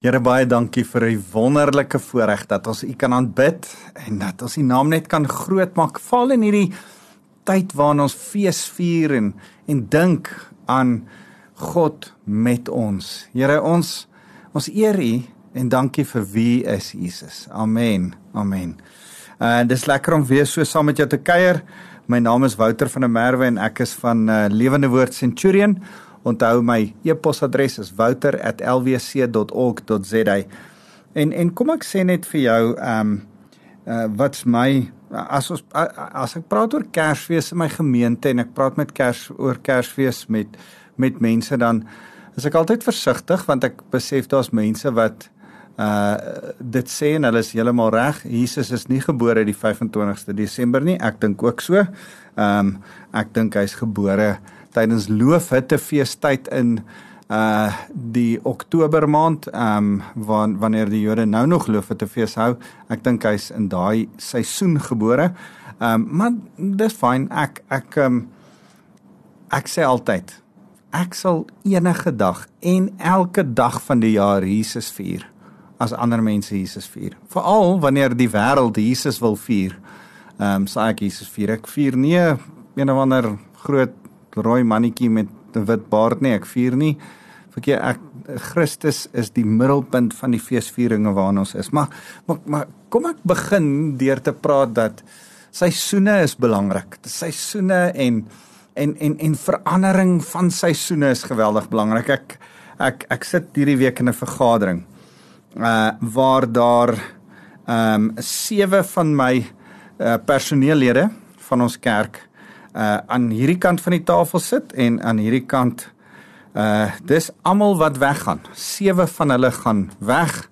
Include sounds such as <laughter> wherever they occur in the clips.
Here baie dankie vir 'n wonderlike voorreg dat ons U kan aanbid en dat ons U naam net kan groot maak. Val in hierdie tyd waarin ons fees vier en en dink aan God met ons. Here ons ons eer U en dankie vir wie is Jesus. Amen. Amen. En uh, dis lekker om weer so saam met jou te kuier. My naam is Wouter van der Merwe en ek is van uh, Lewende Woord Centurion. Onthou my e-posadres is wouter@lwc.org.za. En en kom ek sê net vir jou ehm um, uh, wat's my as ons as ek praat oor Kersfees in my gemeente en ek praat met Kers oor Kersfees met met mense dan is ek altyd versigtig want ek besef daar's mense wat uh dit sê en hulle is heeltemal reg. Jesus is nie gebore die 25ste Desember nie. Ek dink ook so. Ehm um, ek dink hy's gebore tydens Loofhuttefeestyd in uh die Oktober maand, ehm um, wan, wanneer die Jode nou nog Loofhuttefees hou. Ek dink hy's in daai seisoen gebore. Ehm um, maar dis fyn. Ek ek ehm um, ek sê altyd ek sal enige dag en elke dag van die jaar Jesus vier as ander mense Jesus vier. Veral wanneer die wêreld Jesus wil vier. Ehm um, sê ek Jesus vier. Ek vier nie een of ander groot rooi mannetjie met 'n wit baard nie. Ek vier nie verkeer ek Christus is die middelpunt van die feesvieringe waarna ons is. Maar, maar maar kom ek begin deur te praat dat seisoene is belangrik. Seisoene en en en en verandering van seisoene is geweldig belangrik. Ek ek ek sit hierdie week in 'n vergadering uh waar daar ehm um, sewe van my uh personeellede van ons kerk uh aan hierdie kant van die tafel sit en aan hierdie kant uh dis almal wat weggaan. Sewe van hulle gaan weg.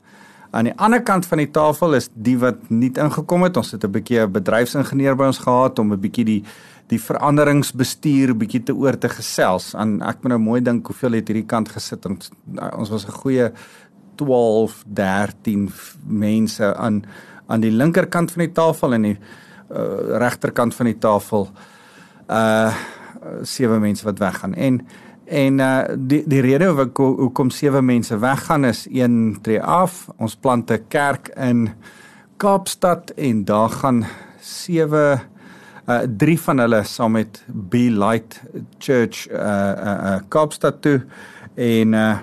Aan die ander kant van die tafel is die wat nie ingekom het. Ons het 'n bietjie 'n bedryfsingenieur by ons gehad om 'n bietjie die die veranderingsbestuur bietjie te oor te gesels. Aan ek moet nou mooi dink hoeveel het hierdie kant gesit. Ons, ons was 'n goeie 12, 13 mense aan aan die linkerkant van die tafel en die uh, regterkant van die tafel uh sewe mense wat weggaan. En en uh die die rede hoekom sewe mense weggaan is een tree af ons plant 'n kerk in Kaapstad en daar gaan sewe uh drie van hulle saam met Be Light Church uh uh, uh Kaapstad toe. En uh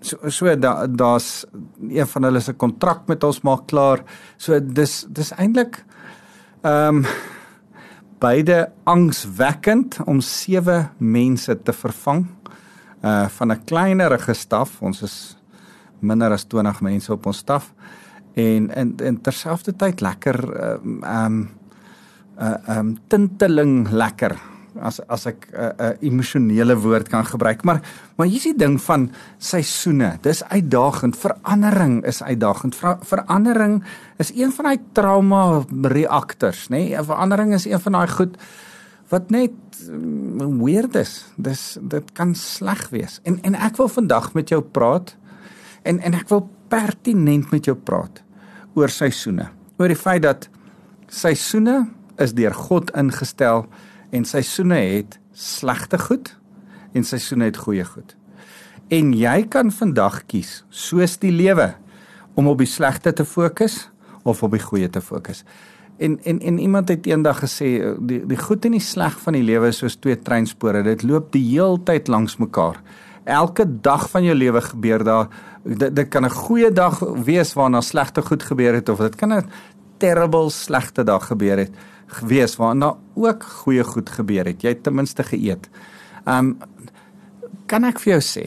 so so da daar's een van hulle se kontrak met ons maak klaar. So dis dis eintlik ehm um, beide angswekkend om sewe mense te vervang uh van 'n kleinerige staf. Ons is minder as 20 mense op ons staf en en, en terselfdertyd lekker ehm uh, um, uh um tinteling lekker as as ek 'n uh, uh, emosionele woord kan gebruik. Maar maar hier's die ding van seisoene. Dis uitdagend. Verandering is uitdagend. Ver, verandering is een van daai trauma reaktors, nê? Nee? Verandering is een van daai goed wat net um, weird is. Dis dit kan sleg wees. En en ek wil vandag met jou praat en en ek wil pertinent met jou praat oor seisoene. Oor die feit dat seisoene is deur God ingestel en seisoene het slegte goed en seisoene het goeie goed. En jy kan vandag kies, soos die lewe, om op die slegte te fokus of op die goeie te fokus. En en en iemand het eendag gesê die die goed en die sleg van die lewe is soos twee treinspore. Dit loop die heeltyd langs mekaar. Elke dag van jou lewe gebeur daar dit, dit kan 'n goeie dag wees waarna slegte goed gebeur het of dit kan 'n terrible slegte dag gebeur het gewees waar daar ook goeie goed gebeur het. Jy het ten minste geëet. Um kan ek vir jou sê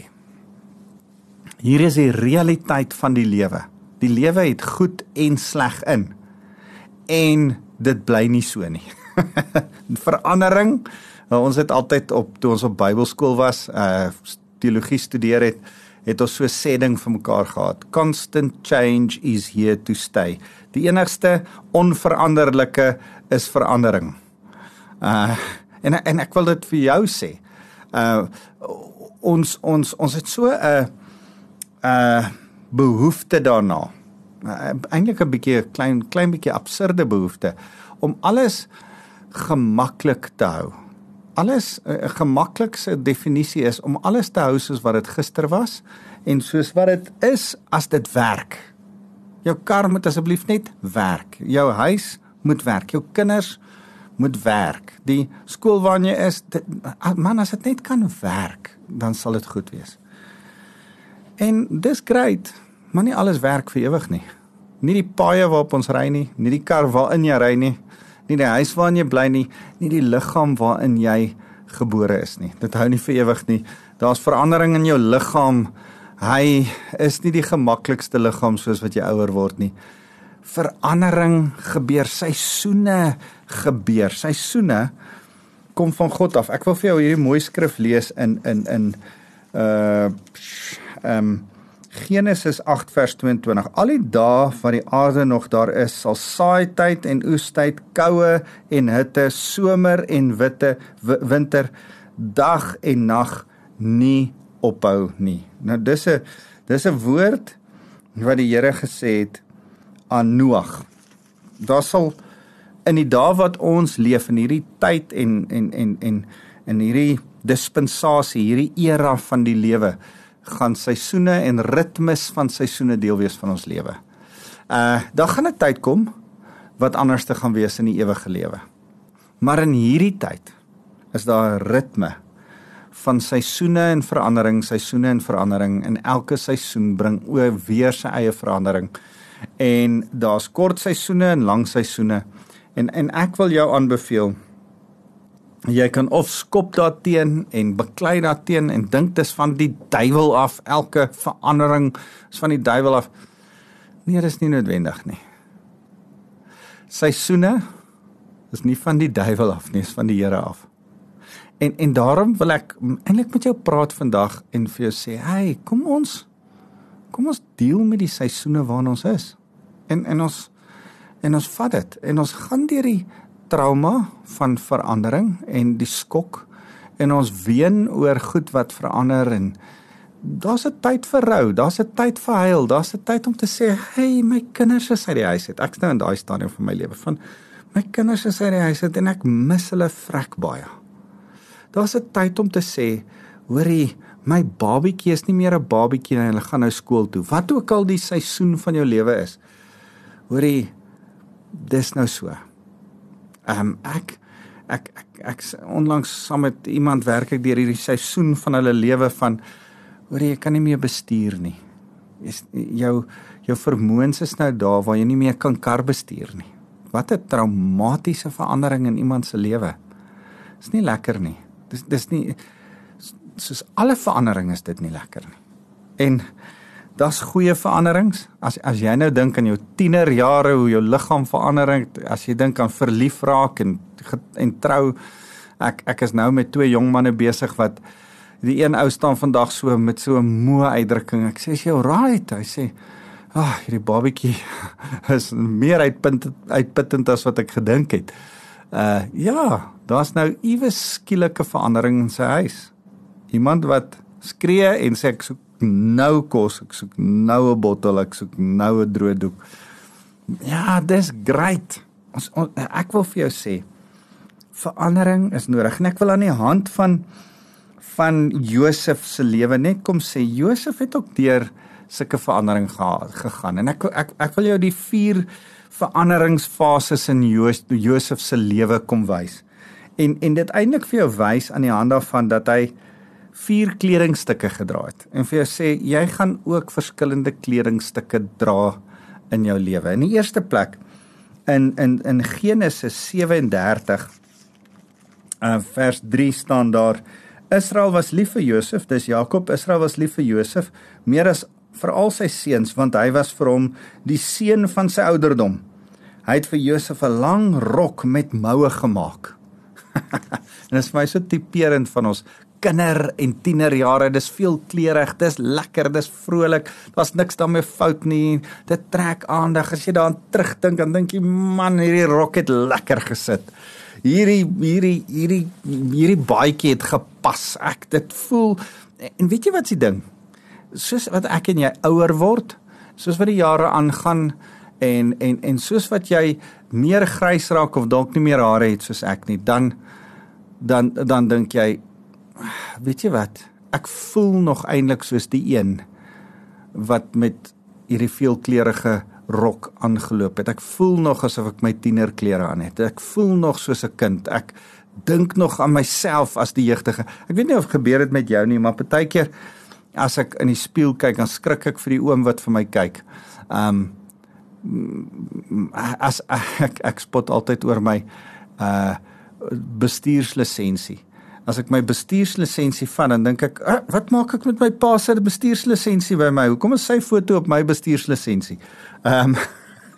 hier is die realiteit van die lewe. Die lewe het goed en sleg in. En dit bly nie so nie. <laughs> Verandering. Nou, ons het altyd op toe ons op Bybelskool was, uh teologie studeer het, het ons so sê ding vir mekaar gehad. Constant change is here to stay. Die enigste onveranderlike is verandering. Uh en en ek wil dit vir jou sê. Uh ons ons ons het so 'n uh behoefte daarna. Uh, eintlik 'n bietjie klein klein bietjie absurde behoefte om alles gemaklik te hou. alles 'n uh, gemaklikste definisie is om alles te hou soos wat dit gister was en soos wat dit is as dit werk. Jou kar moet asseblief net werk. Jou huis moet werk. Jou kinders moet werk. Die skool waarna jy is, dit, man as dit net kan werk, dan sal dit goed wees. En dis great, maar nie alles werk vir ewig nie. Nie die paaie waarop ons ry nie, nie die kar waarin jy ry nie, nie die huis waarin jy bly nie, nie die liggaam waarin jy gebore is nie. Dit hou nie vir ewig nie. Daar's verandering in jou liggaam. Hy is nie die gemaklikste liggaam soos wat jy ouer word nie. Verandering gebeur, seisoene gebeur. Seisoene kom van God af. Ek wil vir jou hierdie mooi skrif lees in in in uh ehm um, Genesis 8 vers 22. Al die dae wat die aarde nog daar is, sal saaityd en oestyd, koue en hitte, somer en witte winter, dag en nag nie ophou nie. Nou dis 'n dis 'n woord wat die Here gesê het aan Noag. Daar sal in die dae wat ons leef in hierdie tyd en en en en in hierdie dispensasie, hierdie era van die lewe gaan seisoene en ritmes van seisoene deel wees van ons lewe. Uh daar gaan 'n tyd kom wat anders te gaan wees in die ewige lewe. Maar in hierdie tyd is daar 'n ritme van seisoene en verandering, seisoene en verandering en elke seisoen bring o weer sy eie verandering. En daar's kort seisoene en lang seisoene. En en ek wil jou aanbeveel jy kan of skop daarteen en beklei daarteen en dink dis van die duiwel af elke verandering is van die duiwel af nee dis nie noodwendig nie seisoene is nie van die duiwel af nie is van die Here af en en daarom wil ek eintlik met jou praat vandag en vir jou sê hey kom ons kom ons deel met die seisoene waarin ons is en en ons en ons vat dit en ons gaan deur die trauma van verandering en die skok en ons ween oor goed wat verander en daar's 'n tyd vir rou, daar's 'n tyd vir huil, daar's 'n tyd om te sê, "Hey, my kinders is uit die huis uit." Ek's nou in daai stadium van my lewe van my kinders is uit die huis uit en ek mis hulle vrek baie. Daar's 'n tyd om te sê, "Hoorie, my babatjie is nie meer 'n babatjie nie, hulle gaan nou skool toe." Wat ook al die seisoen van jou lewe is. Hoorie, dis nou so. Ehm um, ek ek ek ek onlangs saam met iemand werk ek deur hierdie seisoen van hulle lewe van hoor jy kan nie meer bestuur nie. Is jou jou vermoëns is nou daar waar jy nie meer kan kar bestuur nie. Wat 'n traumatiese verandering in iemand se lewe. Dis nie lekker nie. Dis dis nie soos alle verandering is dit nie lekker nie. En Daar's goeie veranderings. As as jy nou dink aan jou tienerjare hoe jou liggaam verander, as jy dink aan verlief raak en en trou. Ek ek is nou met twee jong manne besig wat die een ou staan vandag so met so 'n moe uitdrukking. Ek sê as jy right, hy sê, "Ag, oh, hierdie babatjie <laughs> is meer uitpunt uitputtend as wat ek gedink het." Uh ja, daar's nou iewes skielike verandering in sy huis. Iemand wat skree en sê ek soek nou kos, ek soek nou 'n bottel, ek soek nou 'n droë doek. Ja, dis great. Ons, ons ek wil vir jou sê verandering is nodig en ek wil aan die hand van van Josef se lewe net kom sê Josef het ook deur sulke verandering gegaan en ek ek ek wil jou die vier veranderingsfases in Josef se lewe kom wys. En en dit eintlik vir jou wys aan die hand daarvan dat hy vier kledingstukke gedra het en vir jou sê jy gaan ook verskillende kledingstukke dra in jou lewe. In die eerste plek in in in Genesis 37 uh, vers 3 staan daar Israel was lief vir Josef, dis Jakob, Israel was lief vir Josef meer as vir al sy seuns want hy was vir hom die seun van sy ouderdom. Hy het vir Josef 'n lang rok met moue gemaak. <laughs> en dit is vir my so tipeerend van ons kinder en tienerjare. Dis veel kleurig, dis lekker, dis vrolik. Daar's niks daarmee fout nie. Dit trek aandag. As jy daaraan terugdink, dan dink jy, man, hierdie rok het lekker gesit. Hierdie hierdie hierdie hierdie baadjie het gepas. Ek dit voel en weet jy wat se ding? Soos wat ek en jy ouer word, soos wat die jare aangaan en en en soos wat jy meer grys raak of dalk nie meer hare het soos ek nie, dan dan dan dink jy weet jy wat? Ek voel nog eintlik soos die een wat met hierdie veelkleurige rok aangeloop het. Ek voel nog asof ek my tienerklere aan het. Ek voel nog soos 'n kind. Ek dink nog aan myself as die jeugdige. Ek weet nie of gebeur het met jou nie, maar partykeer as ek in die spieël kyk, dan skrik ek vir die oom wat vir my kyk. Um as ek ek spot altyd oor my uh bestuurslisensie. As ek my bestuurslisensie vat, dan dink ek, ah, wat maak ek met my pa se bestuurslisensie by my? Hoekom is sy foto op my bestuurslisensie? Ehm um,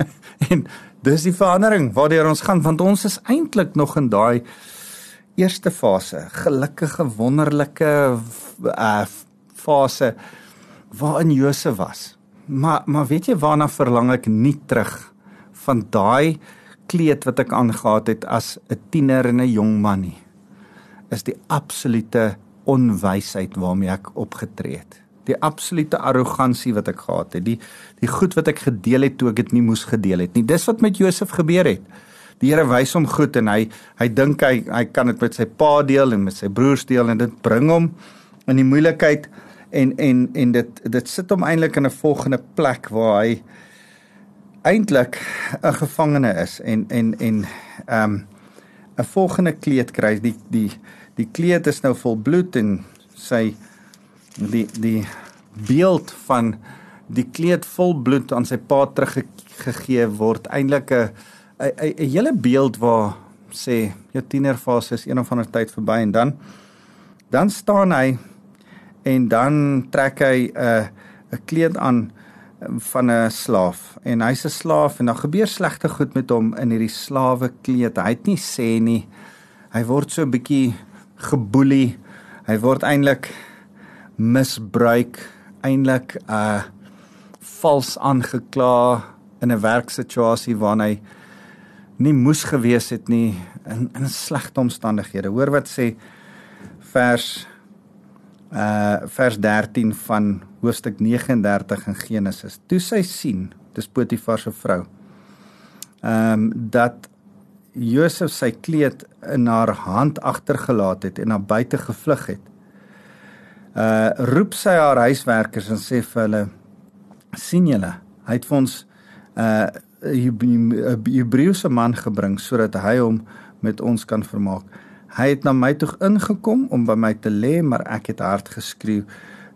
<laughs> en dis die verandering waardeur ons gaan want ons is eintlik nog in daai eerste fase, gelukkige wonderlike uh fase waarin Josef was. Maar maar weet jy waarna verlang ek nie terug van daai kleed wat ek aangetree het as 'n tiener en 'n jong man nie. Is die absolute onwysheid waarmee ek opgetree het. Die absolute arrogansie wat ek gehad het. Die die goed wat ek gedeel het toe ek dit nie moes gedeel het nie. Dis wat met Josef gebeur het. Die Here wys hom goed en hy hy dink hy hy kan dit met sy pa deel en met sy broers deel en dit bring hom in die moeilikheid en en en dit dit sit hom eintlik in 'n volgende plek waar hy eintlik 'n gevangene is. En en en ehm um, 'n volgende kleed kry. Die die die kleed is nou vol bloed en sy die die beeld van die kleed vol bloed aan sy pa teruggegee word eintlik 'n 'n 'n hele beeld waar sê jou tienerfase is een of ander tyd verby. En dan dan staan hy en dan trek hy 'n uh, 'n kleed aan van 'n slaaf en hy's 'n slaaf en dan gebeur slegte goed met hom in hierdie slawe kleed. Hy het nie sê nie. Hy word so 'n bietjie geboelie. Hy word eintlik misbruik, eintlik uh vals aangekla in 'n werksituasie waarin hy nie moes gewees het nie in in slegte omstandighede. Hoor wat sê vers uh vers 13 van hoofstuk 39 in Genesis. Toe sy sien, dis Potifar se vrou. Ehm um, dat Josef sy kleed in haar hand agtergelaat het en na buite gevlug het. Uh roep sy haar huiswerkers en sê vir hulle sien julle, hy het vir ons uh 'n Hebreëse man gebring sodat hy hom met ons kan vermaak. Hy het na my toe ingekom om by my te lê, maar ek het hard geskreeu.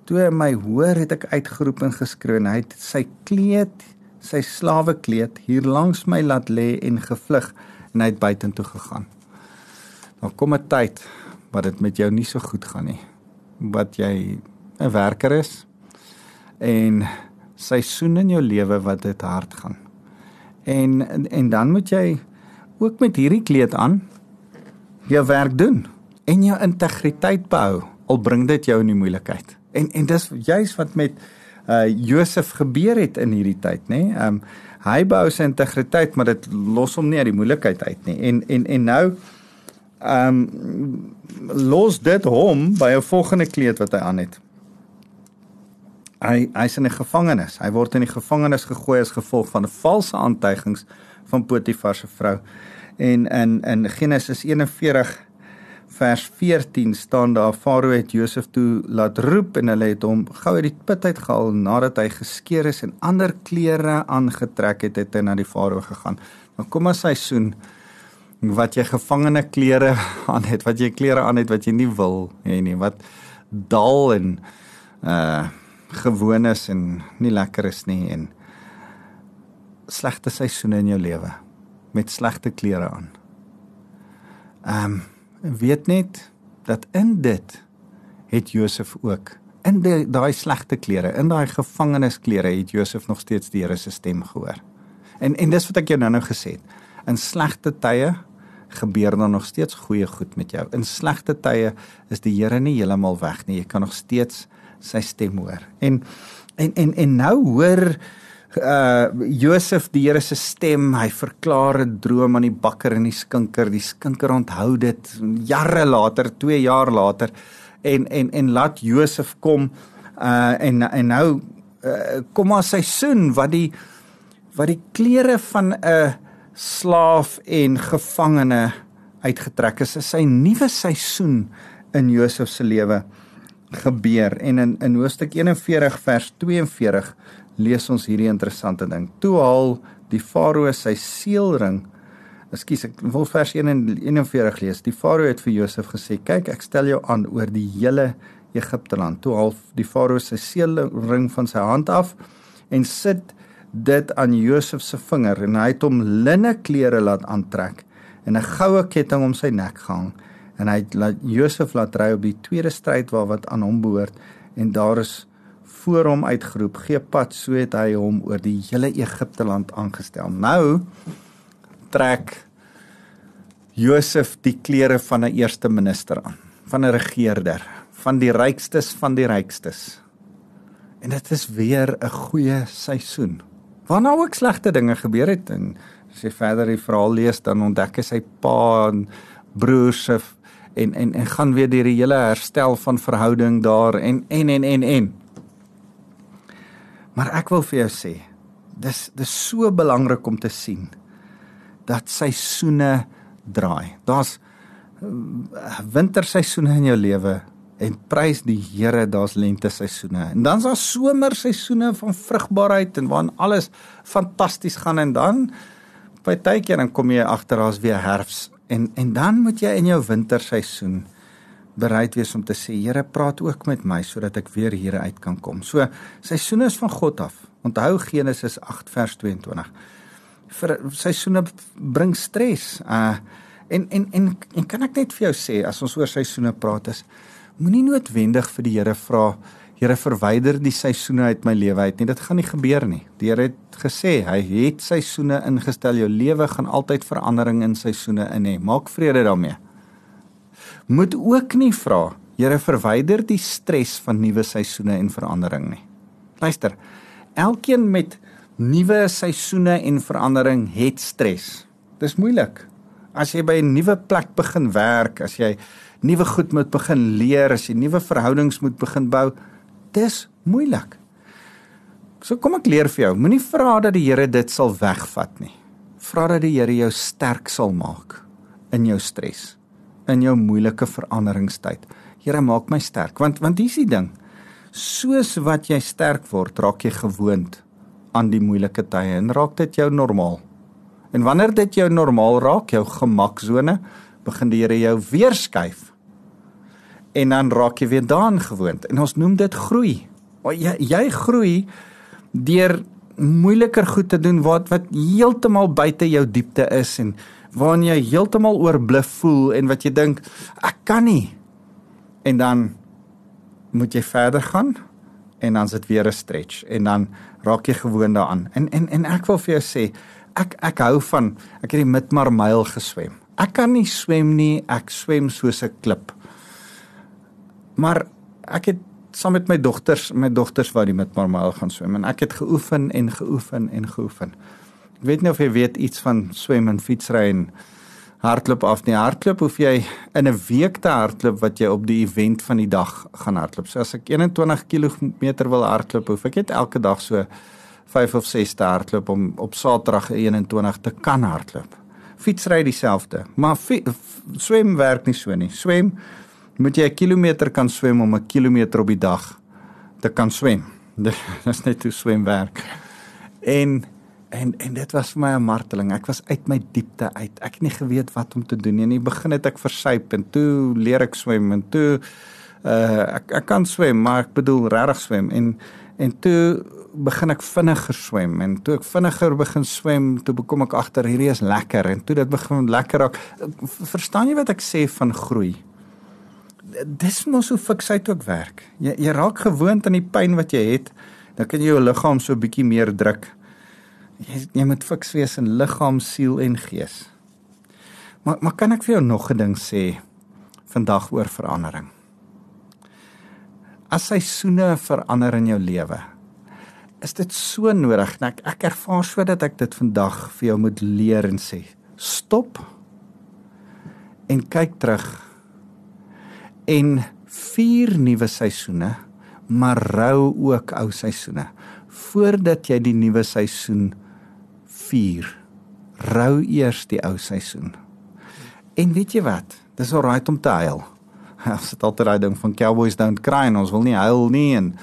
Toe hy my hoor, het ek uitgeroep en geskreeu en hy het sy kleed, sy slawe kleed hier langs my laat lê en gevlug en hy het buitentoe gegaan. Nou kom 'n tyd wat dit met jou nie so goed gaan nie. Wat jy 'n werker is en seisoene in jou lewe wat dit hard gaan. En en dan moet jy ook met hierdie kleed aan jou werk doen en jou integriteit behou al bring dit jou in die moeilikheid. En en dis juis wat met uh Josef gebeur het in hierdie tyd, nê? Nee? Um hy behou sy integriteit, maar dit los hom nie uit die moeilikheid uit nie. En en en nou um los dit hom by 'n volgende kleed wat hy aan het. Hy hy's in 'n gevangenis. Hy word in die gevangenis gegooi as gevolg van valse aantuigings van Potifar se vrou. En in in Genesis 41 vers 14 staan daar Farao het Josef toe laat roep en hulle het hom gou uit die put uit gehaal nadat hy geskeur is en ander klere aangetrek het het hy na die Farao gegaan. Nou kom as seisoen wat jy gevangene klere <laughs> aan het, wat jy klere aan het wat jy nie wil hê nie, wat dal en uh gewoon is en nie lekker is nie en slegte seisoene in jou lewe met slegte klere aan. Ehm um, weet net dat in dit het Josef ook in daai slegte klere, in daai gevangenisklere het Josef nog steeds die Here se stem gehoor. En en dis wat ek jou nou-nou gesê het. In slegte tye gebeur daar nog steeds goeie goed met jou. In slegte tye is die Here nie heeltemal weg nie. Jy kan nog steeds sy stem hoor. En en en en nou hoor uh Josef die Here se stem, hy verklaar 'n droom aan die bakker en die skinker. Die skinker onthou dit jare later, 2 jaar later en en en laat Josef kom uh en en nou uh, kom maar seun wat die wat die klere van 'n slaaf en gevangene uitgetrek is, is sy nuwe seisoen in Josef se lewe gebeur en in in Hoofstuk 41 vers 42 lees ons hierdie interessante ding. Toe haal die farao sy seelring. Ekskuus, ek wil vers 41 lees. Die farao het vir Josef gesê: "Kyk, ek stel jou aan oor die hele Egipte land." Toe haal die farao sy seelring van sy hand af en sit dit aan Josef se vinger en hy het hom linne klere laat aantrek en 'n goue ketting om sy nek gehang en hy het laat Josef laat ry op die tweede stryd waar wat aan hom behoort en daar is voor hom uitgeroep gee pad so het hy hom oor die hele Egipte land aangestel. Nou trek Josef die klere van 'n eerste minister aan van 'n regerder van die rykstes van die rykstes. En dit is weer 'n goeie seisoen. Waarna ook slegte dinge gebeur het en as jy verder die verhaal lees dan ontdek hy sy pa en broers en en en gaan weer deur die hele herstel van verhouding daar en en en en en Maar ek wil vir jou sê dis dis so belangrik om te sien dat seisoene draai. Daar's uh, winterseisoene in jou lewe en prys die Here daar's lente seisoene. En dan's daar somerseisoene van vrugbaarheid en waarin alles fantasties gaan en dan partykeer dan kom jy agter daar's weer herfs en en dan moet jy in jou winterseisoen bereid wees om te sê Here praat ook met my sodat ek weer hier uit kan kom. So seisoene is van God af. Onthou Genesis 8 vers 22. Vir seisoene bring stres. Uh en en en en kan ek net vir jou sê as ons oor seisoene praat is moenie noodwendig vir die Here vra Here verwyder die seisoene uit my lewe uit nie. Dit gaan nie gebeur nie. Die Here het gesê hy het seisoene ingestel. Jou lewe gaan altyd verandering in seisoene in hê. Maak vrede daarmee. Moet ook nie vra Here verwyder die stres van nuwe seisoene en verandering nie. Luister. Elkeen met nuwe seisoene en verandering het stres. Dis moeilik. As jy by 'n nuwe plek begin werk, as jy nuwe goed moet begin leer, as jy nuwe verhoudings moet begin bou, dis moeilik. So kom ek leer vir jou, moenie vra dat die Here dit sal wegvat nie. Vra dat die Here jou sterk sal maak in jou stres, in jou moeilike veranderingstyd. Here maak my sterk want want hier's die ding. Soos wat jy sterk word, raak jy gewoond aan die moeilike tye en raak dit jou normaal. En wanneer dit jou normaal raak, jou gemaksone, begin die Here jou weer skuif en dan raak jy weer daaraan gewoond en ons noem dit groei. Maar jy jy groei deur moeiliker goed te doen wat wat heeltemal buite jou diepte is en waarin jy heeltemal oorbluf voel en wat jy dink ek kan nie. En dan moet jy verder gaan en dan sit weer 'n stretch en dan raak jy gewoond daaraan. En en en ek wil vir jou sê ek ek hou van ek het die Midmar myl geswem. Ek kan nie swem nie, ek swem soos 'n klip. Maar ek het saam met my dogters, my dogters wou die met normaal gaan swem en ek het geoefen en geoefen en geoefen. Weet nie of jy weet iets van swem en fietsry en hardloop af nie. Hardloop hoef jy in 'n week te hardloop wat jy op die event van die dag gaan hardloop. So as ek 21 km wil hardloop, hoef ek net elke dag so 5 of 6 te hardloop om op Saterdag 21 te kan hardloop. Fietsry dieselfde, maar swem werk nie so nie. Swem moet jy 'n kilometer kan swem om 'n kilometer op die dag te kan swem. <laughs> Dis net hoe swem werk. En en en dit was vir my 'n marteling. Ek was uit my diepte uit. Ek het nie geweet wat om te doen nie. In die begin het ek versuip en toe leer ek swem en toe uh ek ek kan swem, maar ek bedoel regtig swem en en toe begin ek vinniger swem en toe ek vinniger begin swem, toe bekom ek agter hierdie is lekker en toe dit begin lekker raak. Verstaan jy wat ek sê van groei? dis mos hoe fiksheid ook werk. Jy jy raak gewoond aan die pyn wat jy het, dan kan jy jou liggaam so 'n bietjie meer druk. Jy jy moet fiks wees in liggaam, siel en gees. Maar maar kan ek vir jou nog 'n ding sê vandag oor verandering? As seisoene verander in jou lewe, is dit so nodig. Ek ek ervaar so dat ek dit vandag vir jou moet leer en sê, stop en kyk terug en vier nuwe seisoene, maar rou ook ou seisoene. Voordat jy die nuwe seisoen vier, rou eers die ou seisoen. En weet jy wat? Dis alright om te huil. <laughs> Ons het altyd daai ding van cowboys don't cry en ons wil nie huil nie en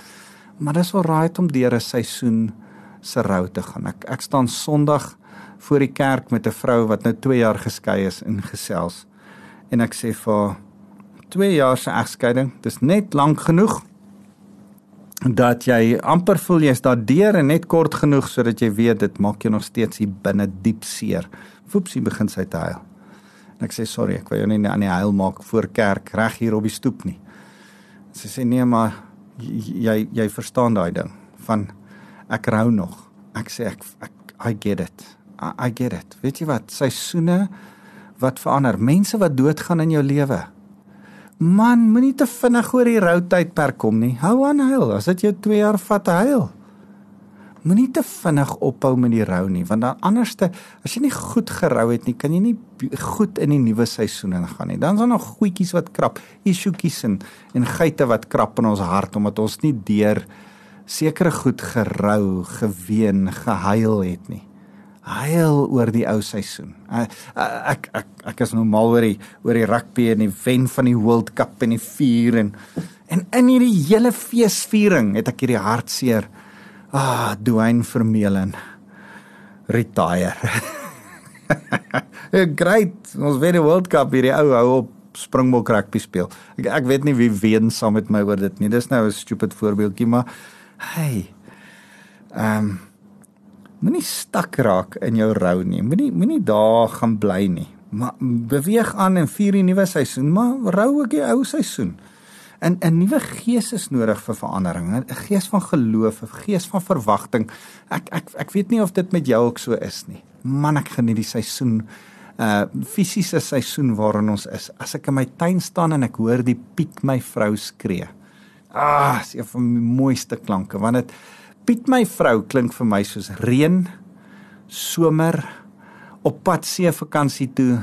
maar dis alright om deur 'n seisoen se rou te gaan. Ek ek staan Sondag voor die kerk met 'n vrou wat nou 2 jaar geskei is en gesels. En ek sê vir 2 jaar se egskeiding, dis net lank genoeg dat jy amper voel jy's daardeur en net kort genoeg sodat jy weet dit maak jou nog steeds hier binne diep seer. Woepsie begin sy te huil. En ek sê sorry, ek wou jou nie aan die huil maak voor kerk reg hier op die stoep nie. Sy sê nee, maar jy jy verstaan daai ding van ek rou nog. Ek sê ek, ek I get it. I, I get it. Weet jy wat? Seisoene wat verander, mense wat doodgaan in jou lewe. Man, moenie te vinnig oor die rou tydperk kom nie. Hou aan huil. As dit jou 2 jaar vat, huil. Moenie te vinnig ophou met die rou nie, want dan anderste, as jy nie goed gerou het nie, kan jy nie goed in die nuwe seisoen ingaan nie. Dan is daar nog goetjies wat krap, isuetjies en en geite wat krap in ons hart omdat ons nie deur sekere goed gerou, geween, gehuil het nie. Huil oor die ou seisoen. Ek ek ek is nou mal oor die oor die rugby en die wen van die World Cup en die vuur en en in hierdie hele feesviering het ek hierdie hartseer. Ah, Dwayne Vermeulen retire. <laughs> Great. Ons wen die World Cup hierdie ou hou op Springbok rugby speel. Ek ek weet nie wie wen saam met my oor dit nie. Dis nou 'n stupid voorbeeldjie, maar hey. Ehm um, moenie stak raak in jou rou nie. Moenie moenie daar gaan bly nie. Maar beweeg aan en vier die nuwe seisoen, maar rou ook die ou seisoen. En 'n nuwe gees is nodig vir verandering, 'n gees van geloof, 'n gees van verwagting. Ek ek ek weet nie of dit met jou ook so is nie. Man, ek geniet die seisoen uh fisiese seisoen waarin ons is. As ek in my tuin staan en ek hoor die Piet my vrou skree. Ah, dis een van die mooiste klanke want dit Piet my vrou klink vir my soos reën, somer, op pad see vakansie toe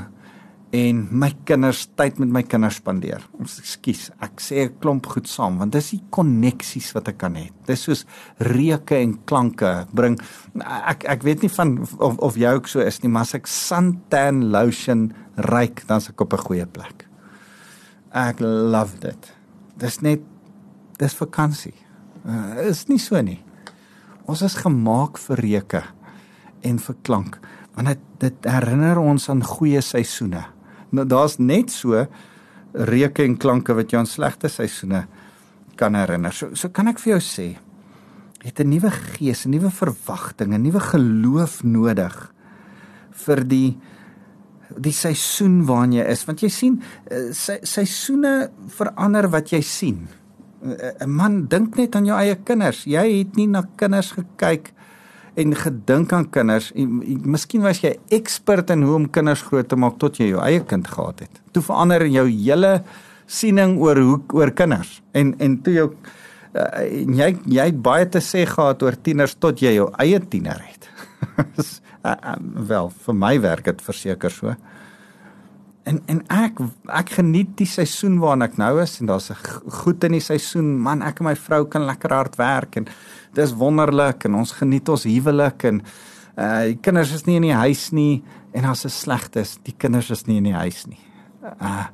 en my kinders tyd met my kinders spandeer. Ons ekskuus, ek sê 'n klomp goed saam want dis die koneksies wat ek kan hê. Dis soos reuke en klanke bring ek ek weet nie van of of jy ook so is nie, maar as ek suntan lotion ryk, dan's ek op 'n goeie plek. Ek love dit. Dis net dis vakansie. Uh, is nie so nie. Ons is gemaak vir reuke en vir klank want dit dit herinner ons aan goeie seisoene. Nou daar's net so reuke en klanke wat jou aan slegte seisoene kan herinner. So so kan ek vir jou sê, het 'n nuwe gees, 'n nuwe verwagting, 'n nuwe geloof nodig vir die die seisoen waarin jy is want jy sien eh, seisoene verander wat jy sien. 'n man dink net aan jou eie kinders. Jy het nie na kinders gekyk en gedink aan kinders. Miskien was jy ekspert in hoe om kinders groot te maak tot jy jou eie kind gehad het. Toe verander jou hele siening oor hoe oor kinders. En en toe jou uh, jy jy het baie te sê gehad oor tieners tot jy jou eie tiener het. uh, <laughs> uh, wel, vir my werk dit verseker so. En en ek ek geniet die seisoen waarin ek nou is en daar's 'n goed in die seisoen. Man, ek en my vrou kan lekker hard werk en dis wonderlik en ons geniet ons huwelik en uh die kinders is nie in die huis nie en as dit sleg is, die kinders is nie in die huis nie. Uh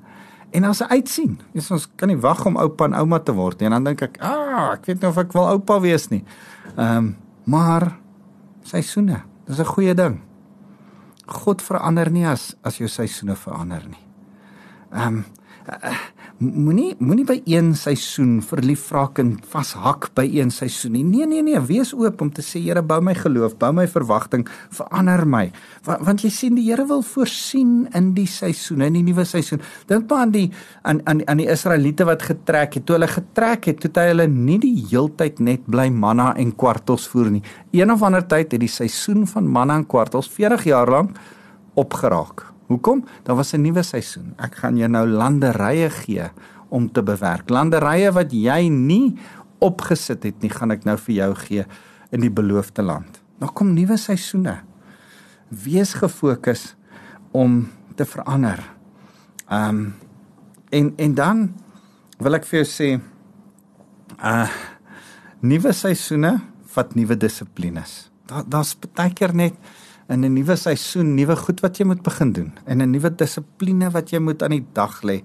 en as hy uitsien, is ons kan nie wag om oupa en ouma te word nie en dan dink ek, ah, ek weet nie of ek wil oupa wees nie. Ehm um, maar seisoene, dis 'n goeie ding. God verander nie as as jou seisoene verander nie. Ehm um, uh, moenie moenie by een seisoen verlief raak en vashak by een seisoen nie. Nee nee nee, wees oop om te sê Here, bou my geloof, bou my verwagting, verander my. Want, want jy sien die Here wil voorsien in die seisoene, in die nuwe seisoen. Dink maar aan die aan aan aan die Israeliete wat getrek het. Toe hulle getrek het, het hy hulle nie die heeltyd net bly manna en kwartels voer nie. Een of ander tyd het die seisoen van manna en kwartels 40 jaar lank opgeraak. Hoekom? Daar was 'n nuwe seisoen. Ek gaan jou nou landerye gee om te bewerk. Landerye wat jy nie opgesit het nie, gaan ek nou vir jou gee in die beloofde land. Nou kom nuwe seisoene. Wees gefokus om te verander. Ehm um, en en dan wil ek vir jou sê uh nuwe seisoene vat nuwe dissiplines. Daar daar's baie keer net in 'n nuwe seisoen nuwe goed wat jy moet begin doen en 'n nuwe dissipline wat jy moet aan die dag lê.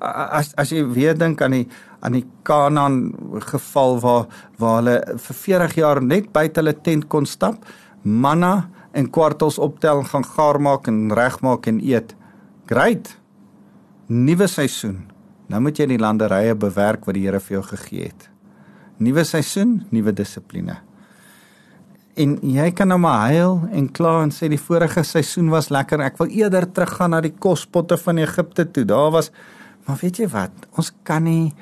As as jy weer dink aan die aan die Kanaan geval waar waar hulle vir 40 jaar net buite hulle tent kon stap, manna en kwartels optel en gaan gaar maak en regmaak en eet. Great. Nuwe seisoen. Nou moet jy die landerye bewerk wat die Here vir jou gegee het. Nuwe seisoen, nuwe dissipline. En jy kan nou maar huil en kla en sê die vorige seisoen was lekker. Ek wil eerder teruggaan na die kospotte van Egipte toe. Daar was maar weet jy wat? Ons kan nie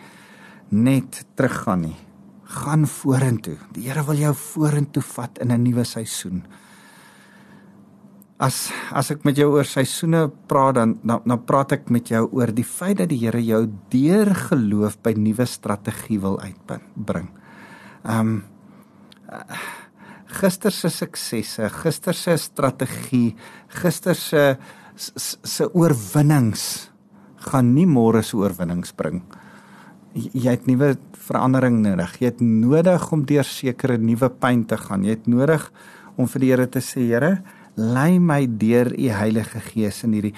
net teruggaan nie. Gaan vorentoe. Die Here wil jou vorentoe vat in 'n nuwe seisoen as as ek met jou oor seisoene praat dan dan, dan praat ek met jou oor die feit dat die Here jou deur geloof by nuwe strategie wil uitbring. Ehm um, gister se suksesse, gister se strategie, gister se se oorwinnings gaan nie môre se oorwinnings bring. Jy het nuwe verandering nodig. Jy het nodig om deur sekere nuwe pyn te gaan. Jy het nodig om vir die Here te sê, Here, lei my deur u Heilige Gees in hierdie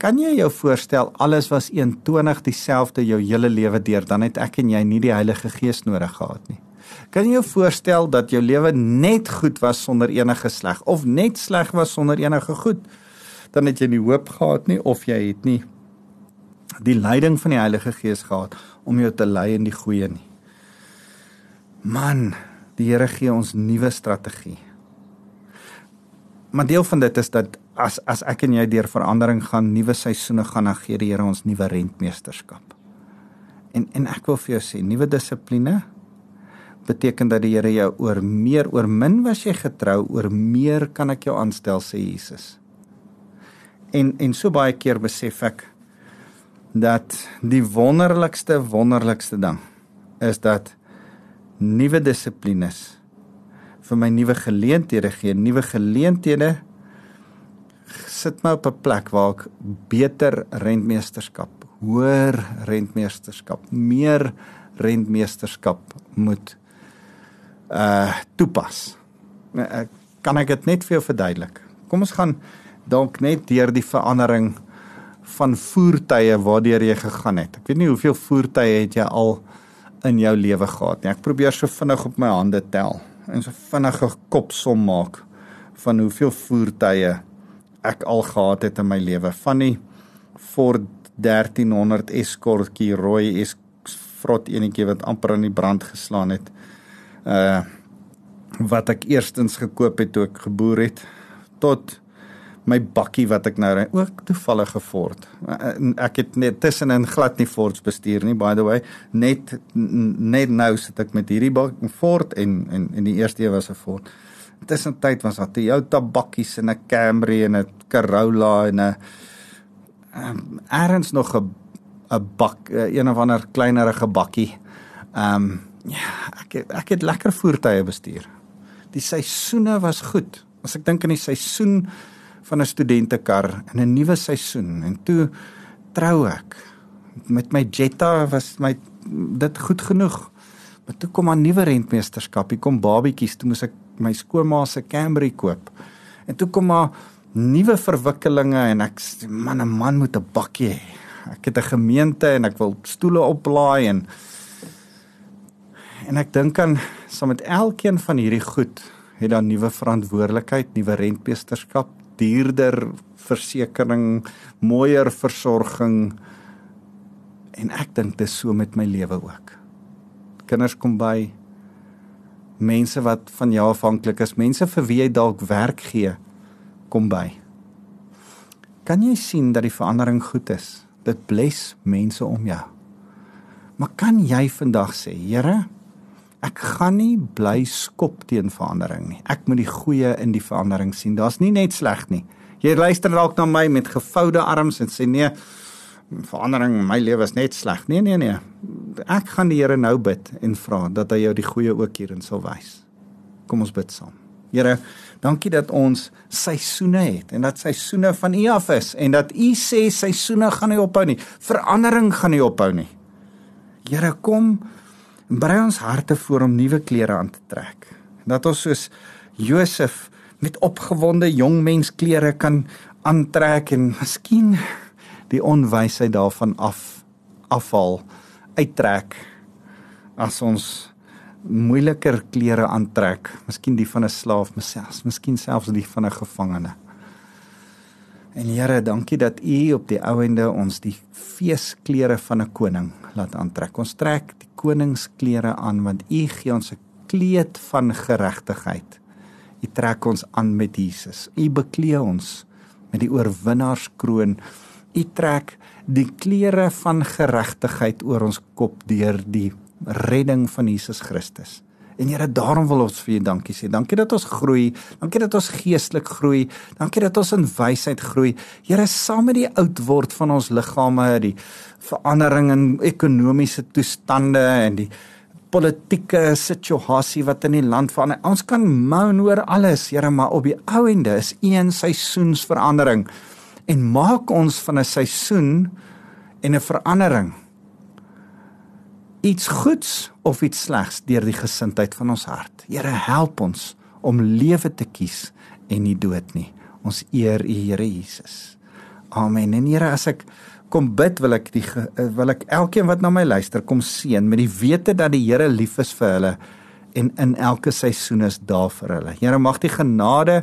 Kan jy jou voorstel alles was 120 dieselfde jou hele lewe deur dan het ek en jy nie die Heilige Gees nodig gehad nie. Kan jy jou voorstel dat jou lewe net goed was sonder enige sleg of net sleg was sonder enige goed? Dan het jy nie hoop gehad nie of jy het nie die leiding van die Heilige Gees gehad om jou te lei in die goeie nie. Man, die Here gee ons nuwe strategie maar deel van dit is dat as as ek en jy deur verandering gaan, nuwe seisoene gaan, dan gee die Here ons nuwe rentmeesterskap. En en ek wil vir jou sê, nuwe dissipline beteken dat die Here jou oor meer oor min was jy getrou, oor meer kan ek jou aanstel sê Jesus. En en so baie keer besef ek dat die wonderlikste wonderlikste ding is dat nuwe dissiplines vir my nuwe geleenthede gee, nuwe geleenthede sit my op 'n plek waar ek beter rentmeesterskap, hoër rentmeesterskap, meer rentmeesterskap moet uh toepas. Uh, kan ek dit net vir jou verduidelik? Kom ons gaan dalk net deur die verandering van voertuie waardeur jy gegaan het. Ek weet nie hoeveel voertuie het jy al in jou lewe gehad nie. Ek probeer so vinnig op my hande tel en so vinnige kopsom maak van hoeveel voertuie ek al gehad het in my lewe van die Ford 1300 Escortjie rooi is vrot enetjie wat amper aan die brand geslaan het. Uh wat ek eerstens gekoop het toe ek geboer het tot my bakkie wat ek nou ry ook toevallig geford. Ek het net tussenin glad nie Fords bestuur nie by the way. Net net nou sit ek met hierdie Ford en en en die eerste een was 'n Ford. Tussentyd was daar Toyota bakkies en 'n Camry en 'n Corolla en 'n um, erns nog 'n 'n bak een of ander kleinerige bakkie. Ehm um, ja, ek het, ek het lekker voertuie bestuur. Die seisoene was goed. As ek dink aan die seisoen van 'n studentekar in 'n nuwe seisoen en toe trou ek. Met my Jetta was my dit goed genoeg. Maar toe kom 'n nuwe rentmeesterskap. Hier kom babietjies, toe moet ek my skoonma se Camry koop. En toe kom maar nuwe verwikkelinge en ek man 'n man moet 'n bakkie hê. Ek het 'n gemeente en ek wil stoele oplaai en en ek dink aan saam met elkeen van hierdie goed het dan nuwe verantwoordelikheid, nuwe rentmeesterskap, duurder versekerings, mooier versorging en ek dink dis so met my lewe ook. Kinders kom by mense wat van jou afhanklik is, mense vir wie jy dalk werk gee, kom by. Kan jy sien dat die verandering goed is? Dit bless mense om jou. Maar kan jy vandag sê, Here, ek gaan nie bly skop teen verandering nie. Ek moet die goeie in die verandering sien. Daar's nie net sleg nie. Jy luister dalk na my met gevoude arms en sê nee, verandering in my lewe is net sleg. Nee, nee, nee. Ek gaan die Here nou bid en vra dat hy jou die goeie ook hierin sal wys. Kom ons bid saam. Here, dankie dat ons seisoene het en dat seisoene van U af is en dat U sê seisoene gaan nie ophou nie. Verandering gaan nie ophou nie. Here, kom brei ons harte voor om nuwe klere aan te trek. Dat ons soos Josef met opgewonde jong mens klere kan aantrek en miskien die onwysheid daarvan af afval uittrek as ons moeiliker klere aantrek, miskien die van 'n slaaf, myself, miskien selfs die van 'n gevangene. En Here, dankie dat U op die ou ende ons die feesklere van 'n koning laat aantrek. Ons trek die koningsklere aan want U gee ons 'n kleed van geregtigheid. U trek ons aan met Jesus. U beklee ons met die oorwinnaarskroon. U trek die klere van geregtigheid oor ons kop deur die redding van Jesus Christus. En Here, daarom wil ons vir U dankie sê. Dankie dat ons groei. Dankie dat ons geestelik groei. Dankie dat ons in wysheid groei. Here, saam met die oud word van ons liggame, die verandering in ekonomiese toestande en die politieke situasie wat in die land verander. Ons kan moan oor alles, Here, maar op die ou ende is een seisoensverandering en maak ons van 'n seisoen en 'n verandering iets goeds of iets slegs deur die gesindheid van ons hart. Here help ons om lewe te kies en nie dood nie. Ons eer U Here Jesus. Amen. En Here as ek kom bid wil ek die wil ek elkeen wat na my luister kom seën met die wete dat die Here lief is vir hulle en in elke seisoen is daar vir hulle. Here mag die genade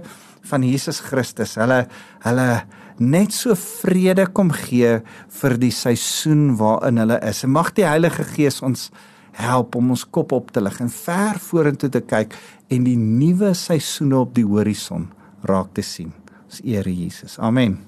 van Jesus Christus hulle hulle net so vrede kom gee vir die seisoen waarin hulle is. En mag die Heilige Gees ons help om ons kop op te lig en ver vorentoe te kyk en die nuwe seisoene op die horison raak te sien. Ons eer Jesus. Amen.